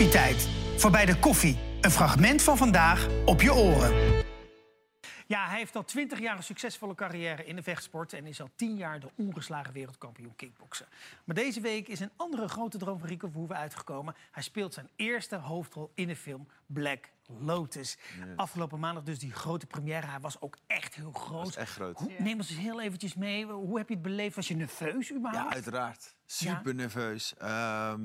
Koffietijd. Voorbij de koffie. Een fragment van vandaag op je oren. Ja, hij heeft al 20 jaar een succesvolle carrière in de vechtsport... en is al 10 jaar de ongeslagen wereldkampioen kickboksen. Maar deze week is een andere grote droom van Rico Verhoeven uitgekomen. Hij speelt zijn eerste hoofdrol in de film Black Lotus. Afgelopen maandag dus die grote première. Hij was ook echt heel groot. was echt groot. Hoe, neem ons eens heel eventjes mee. Hoe heb je het beleefd? Was je nerveus überhaupt? Ja, uiteraard. Super nerveus. Ehm,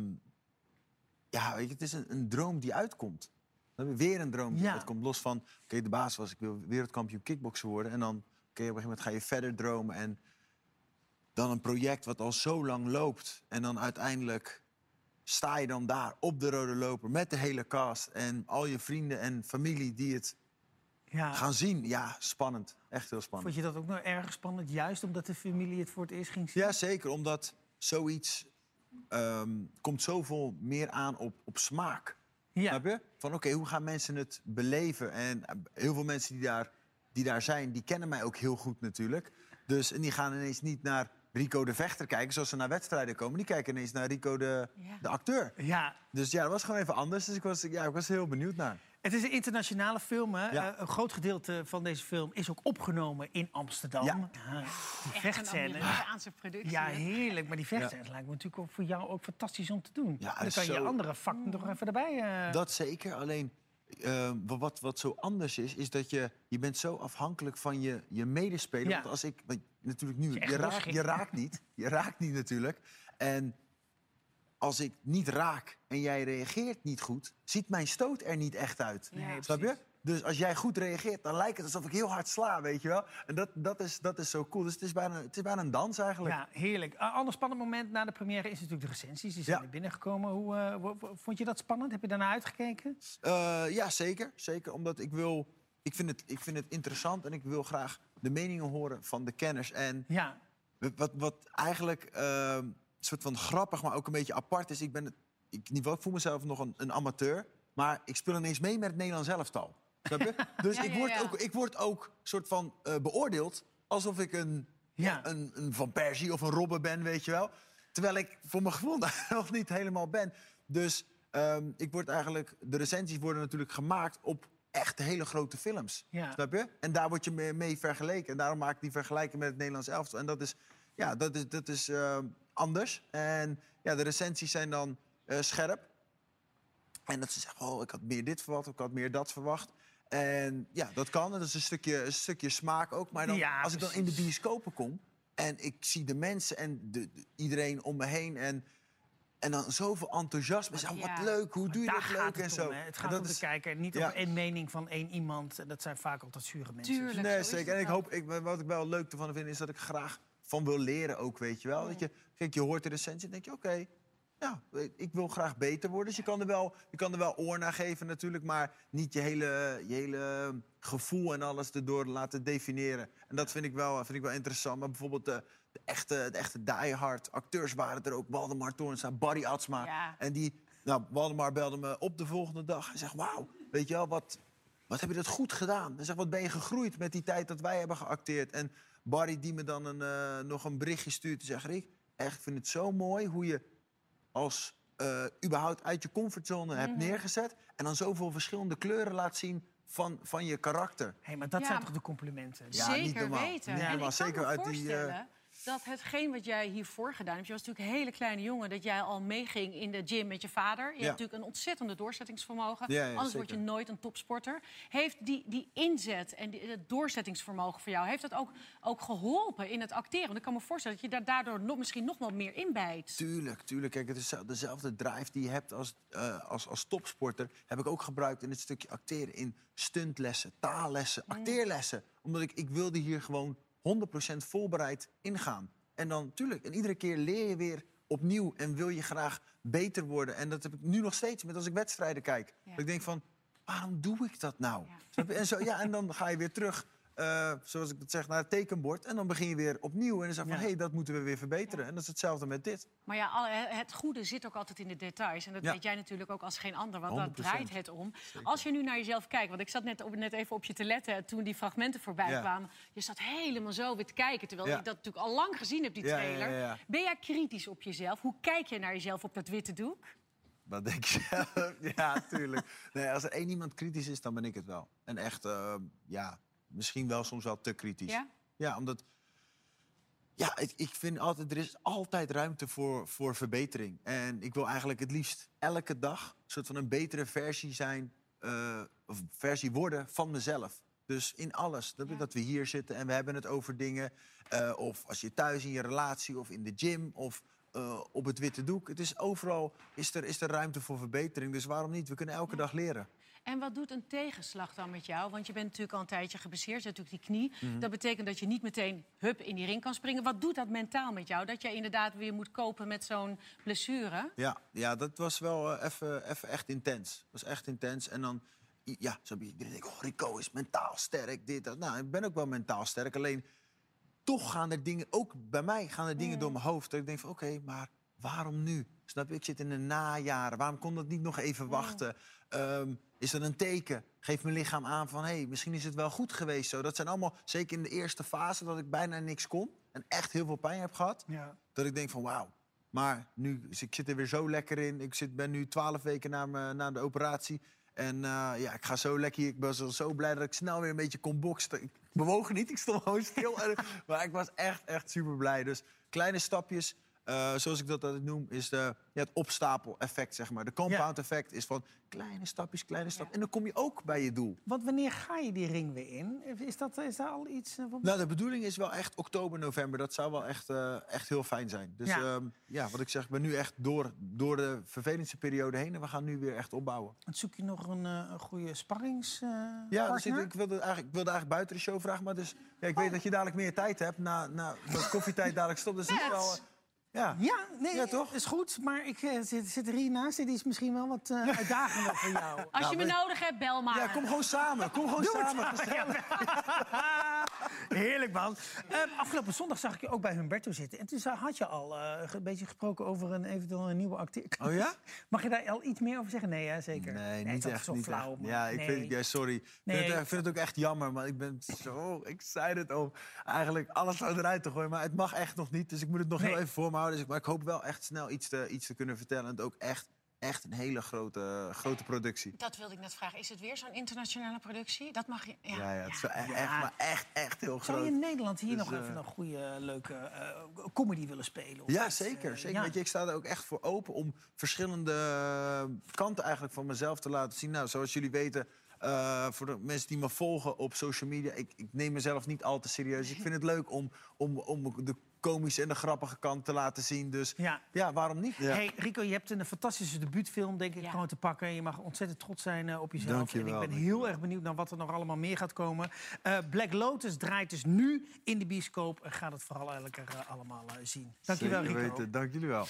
ja, weet je, het is een, een droom die uitkomt. Hebben weer een droom die Ja. uitkomt. Los van, oké, de baas was, ik wil wereldkampioen kickboksen worden. En dan, oké, op een gegeven moment ga je verder dromen. En dan een project wat al zo lang loopt. En dan uiteindelijk sta je dan daar op de rode loper met de hele cast. En al je vrienden en familie die het Ja. gaan zien. Ja, spannend. Echt heel spannend. Vond je dat ook nog erg spannend? Juist omdat de familie het voor het eerst ging zien? Ja, zeker. Omdat zoiets ehm, komt zoveel meer aan op, op smaak. Ja. Snap je? Van oké, hoe gaan mensen het beleven? En eh, heel veel mensen die daar, die daar zijn, die kennen mij ook heel goed natuurlijk. Dus, en die gaan ineens niet naar Rico de Vechter kijken, zoals ze naar wedstrijden komen. Die kijken ineens naar Rico de, Ja. de acteur. Ja, Dus ja, dat was gewoon even anders. Dus ik was, ja, ik was heel benieuwd naar. Het is een internationale film. Hè? Ja. Eh, een groot gedeelte van deze film is ook opgenomen in Amsterdam. Ja. die Echt een vechtscène. Amerikaanse productie. Ja, heerlijk. Maar die vechtscènes lijkt me natuurlijk ook voor jou ook fantastisch om te doen. Ja, Dan kan je andere vak nog even erbij... eh, Dat zeker. Alleen eh, wa- wat, wat zo anders is, is dat je, je bent zo afhankelijk van je, je medespeler. Ja. Want als ik, natuurlijk nu, je raakt, je raakt niet. Je raakt niet natuurlijk. En als ik niet raak en jij reageert niet goed, ziet mijn stoot er niet echt uit. Nee, Snap je? Dus als jij goed reageert, dan lijkt het alsof ik heel hard sla, weet je wel? En dat, dat, is, dat is zo cool. Dus het is bijna, het is bijna een dans eigenlijk. ja, heerlijk. Een ander spannend moment na de première is natuurlijk de recensies. Die zijn Ja. binnengekomen. Hoe, eh, vond je dat spannend? Heb je daarna uitgekeken? Eh, ja, zeker. Zeker, omdat ik wil... Ik vind, het, ik vind het interessant en ik wil graag de meningen horen van de kenners. En Ja. wat, wat eigenlijk eh, een soort van grappig, maar ook een beetje apart is... Ik, ben ik, ik voel mezelf nog een, een amateur, maar ik speel ineens mee met het Nederlands elftal. Dus Ja, ik, word ja. Ook, ik word ook soort van eh, beoordeeld alsof ik een, Ja. een, een Van Persie of een Robben ben, weet je wel. Terwijl ik voor mijn gevoel nog niet helemaal ben. Dus ehm, ik word eigenlijk, de recensies worden natuurlijk gemaakt op echt hele grote films. Ja. Snap je? En daar word je mee, mee vergeleken. En daarom maak ik die vergelijking met het Nederlands elftal. En dat is, ja, dat is, dat is ehm, anders. En ja, de recensies zijn dan eh, scherp. En dat ze zeggen, oh, ik had meer dit verwacht, ik had meer dat verwacht. En ja, dat kan. Dat is een stukje, een stukje smaak ook. Maar dan, Ja, als ik dan in de bioscopen kom... en ik zie de mensen en de, de- iedereen om me heen... en, en dan zoveel enthousiasme. Ja. wat leuk, hoe doe je dat leuk het en zo. om. Het En gaat dat om de is- kijker. Niet Ja. over één mening van één iemand. Dat zijn vaak altijd zure mensen. Tuurlijk. Nee, zo zeker. En ik hoop, ik, wat ik wel leuk ervan vind, is dat ik graag van wil leren ook, weet je wel. Mm. Dat je, kijk, je hoort de recensie en denk je, oké, ja, weet- ik wil graag beter worden. Dus je kan, er wel, je kan er wel oor naar geven natuurlijk, maar niet je hele, je hele gevoel en alles erdoor laten definiëren. En dat vind ik wel, vind ik wel interessant. Maar bijvoorbeeld de, de echte, de echte diehard acteurs waren er ook. Waldemar Toornstra, Barry Atsma. Ja. En die, nou, Waldemar belde me op de volgende dag en zegt, wauw, weet je wel, wat, wat heb je dat goed gedaan? En zeg, wat ben je gegroeid met die tijd dat wij hebben geacteerd? En Barry die me dan een, eh, nog een berichtje stuurt en zegt... Rick, echt, ik vind het zo mooi hoe je als eh, überhaupt uit je comfortzone hebt neergezet... en dan zoveel verschillende kleuren laat zien van, van je karakter. Hé, maar dat Ja, zijn maar- toch de complimenten? Ja, niet Zeker normaal. weten. Niet en normaal. ik kan Zeker me uit die, eh, dat hetgeen wat jij hiervoor gedaan hebt... je was natuurlijk een hele kleine jongen... dat jij al meeging in de gym met je vader. Je hebt natuurlijk een ontzettende doorzettingsvermogen. Ja, ja, Anders word je nooit een topsporter. Heeft die, die inzet en die, het doorzettingsvermogen voor jou... heeft dat ook, ook geholpen in het acteren? Want ik kan me voorstellen dat je daar daardoor nog, misschien nog wel meer inbijt. Tuurlijk, tuurlijk. Kijk, het is dezelfde drive die je hebt als, eh, als, als topsporter... heb ik ook gebruikt in het stukje acteren. In stuntlessen, taallessen, acteerlessen. Omdat ik, ik wilde hier gewoon 100% voorbereid ingaan. En dan, tuurlijk, en iedere keer leer je weer opnieuw... en wil je graag beter worden. En dat heb ik nu nog steeds met als ik wedstrijden kijk. Ja. Ik denk van, waarom doe ik dat nou? Ja. En, zo, ja, en dan ga je weer terug, eh, zoals ik dat zeg, naar het tekenbord. En dan begin je weer opnieuw. En dan zeg je van, hé, hey, dat moeten we weer verbeteren. En dat is hetzelfde met dit. Maar ja, al- het goede zit ook altijd in de details. En dat Ja. weet jij natuurlijk ook als geen ander, want daar 100%. draait het om. Als je nu naar jezelf kijkt, want ik zat net, op, net even op je te letten... toen die fragmenten voorbij Ja. kwamen. Je zat helemaal zo weer te kijken, terwijl ik dat natuurlijk al lang gezien heb, die trailer. Ben jij kritisch op jezelf? Hoe kijk je naar jezelf op dat witte doek? Wat denk je ja, tuurlijk. Nee, als er één iemand kritisch is, dan ben ik het wel. En echt, eh, ja, misschien wel soms wel te kritisch. Ja? Ja, omdat... Ja, ik, ik vind altijd, er is altijd ruimte voor, voor verbetering. En ik wil eigenlijk het liefst elke dag een soort van een betere versie zijn... eh, of versie worden van mezelf. Dus in alles. Dat, Ja. dat we hier zitten en we hebben het over dingen. eh, of als je thuis in je relatie of in de gym of eh, op het witte doek. Het is overal is er, is er ruimte voor verbetering. Dus waarom niet? We kunnen elke dag leren. En wat doet een tegenslag dan met jou? Want je bent natuurlijk al een tijdje geblesseerd, je hebt natuurlijk die knie. Mhm. Dat betekent dat je niet meteen hup in die ring kan springen. Wat doet dat mentaal met jou? Dat je inderdaad weer moet kopen met zo'n blessure? Ja, ja dat was wel eh, even even echt intens. Dat was echt intens. En dan, ja, zo iedereen denkt, oh, Rico is mentaal sterk, dit, dat. Nou, ik ben ook wel mentaal sterk. Alleen, toch gaan er dingen, ook bij mij gaan er dingen door mijn hoofd. Dat ik denk van, oké, maar waarom nu? Snap je? Ik zit in de najaren. Waarom kon dat niet nog even wachten? Ehm, is dat een teken? Geeft mijn lichaam aan van, hé, hey, misschien is het wel goed geweest zo. Dat zijn allemaal, zeker in de eerste fase, dat ik bijna niks kon. En echt heel veel pijn heb gehad. Ja. Dat ik denk van wauw. Maar nu, dus ik zit er weer zo lekker in. Ik zit, ben nu twaalf weken na, na de operatie. En eh, ja, ik ga zo lekker. hier. Ik was zo blij dat ik snel weer een beetje kon boksen. Ik bewoog niet, ik stond gewoon stil. Maar ik was echt, echt super blij. Dus kleine stapjes, eh, zoals ik dat altijd noem, is de, ja, het opstapel-effect, zeg maar. De compound-effect is van kleine stapjes, kleine stapjes. En dan kom je ook bij je doel. Want wanneer ga je die ring weer in? Is, dat, is daar al iets eh? Nou, de bedoeling is wel echt oktober, november. Dat zou wel echt, eh, echt heel fijn zijn. Dus Ja. ja. ja, wat ik zeg, ik ben nu echt door, door de vervelendste periode heen. En we gaan nu weer echt opbouwen. Zoek je nog een, een goede sparringspartner? Ja, dus ik, ik, wilde eigenlijk, ik wilde eigenlijk buiten de show vragen. Maar dus, ja, ik weet dat je dadelijk meer tijd hebt. Na, na dat koffietijd dadelijk stopt. Dus het is wel... ja. Ja, nee, Ja, toch? is goed. Maar ik eh, zit, zit er hier naast. Dit is misschien wel wat eh, uitdagender voor jou. Als je me maar- nodig hebt, bel maar. ja, kom gewoon samen. Kom gewoon samen. Heerlijk, man. Eh, afgelopen zondag zag ik je ook bij Humberto zitten. En toen had je al eh, een beetje gesproken over een eventueel een nieuwe acteur. Oh ja? Mag je daar al iets meer over zeggen? Nee, hè, zeker. Nee, het niet echt. zo Niet flauw. echt. Ja, ik nee. vind, ja, sorry. Ik Nee. vind, het, ik vind het ook echt jammer, maar ik ben zo excited om eigenlijk alles eruit te gooien. Maar het mag echt nog niet, dus ik moet het nog Nee. heel even voor me houden. Dus ik, maar ik hoop wel echt snel iets te, iets te kunnen vertellen. En het ook echt, echt een hele grote, grote productie. Dat wilde ik net vragen. Is het weer zo'n internationale productie? Dat mag je... Ja, Ja, ja, het is wel echt, Ja. echt, maar echt, echt heel Zou je groot. in Nederland hier Dus, nog eh, even een goede, leuke eh, comedy willen spelen? Of Ja, iets, zeker. eh, zeker. ja. Weet je, ik sta er ook echt voor open om verschillende kanten eigenlijk van mezelf te laten zien. Nou, zoals jullie weten, eh, voor de mensen die me volgen op social media, ik, ik neem mezelf niet al te serieus. Ik vind het leuk om, om, om de komische en de grappige kant te laten zien. Dus Ja. ja, waarom niet? Ja. Hey Rico, je hebt een fantastische debuutfilm, denk ik, Ja. gewoon te pakken. Je mag ontzettend trots zijn eh, op jezelf. Dank je en ik wel, ben dank heel erg benieuwd naar wat er nog allemaal meer gaat komen. Eh, Black Lotus draait dus nu in de bioscoop. En gaat het vooral eigenlijk er, eh, allemaal eh, zien. Dankjewel, Zeker Rico. weten. Dank jullie wel.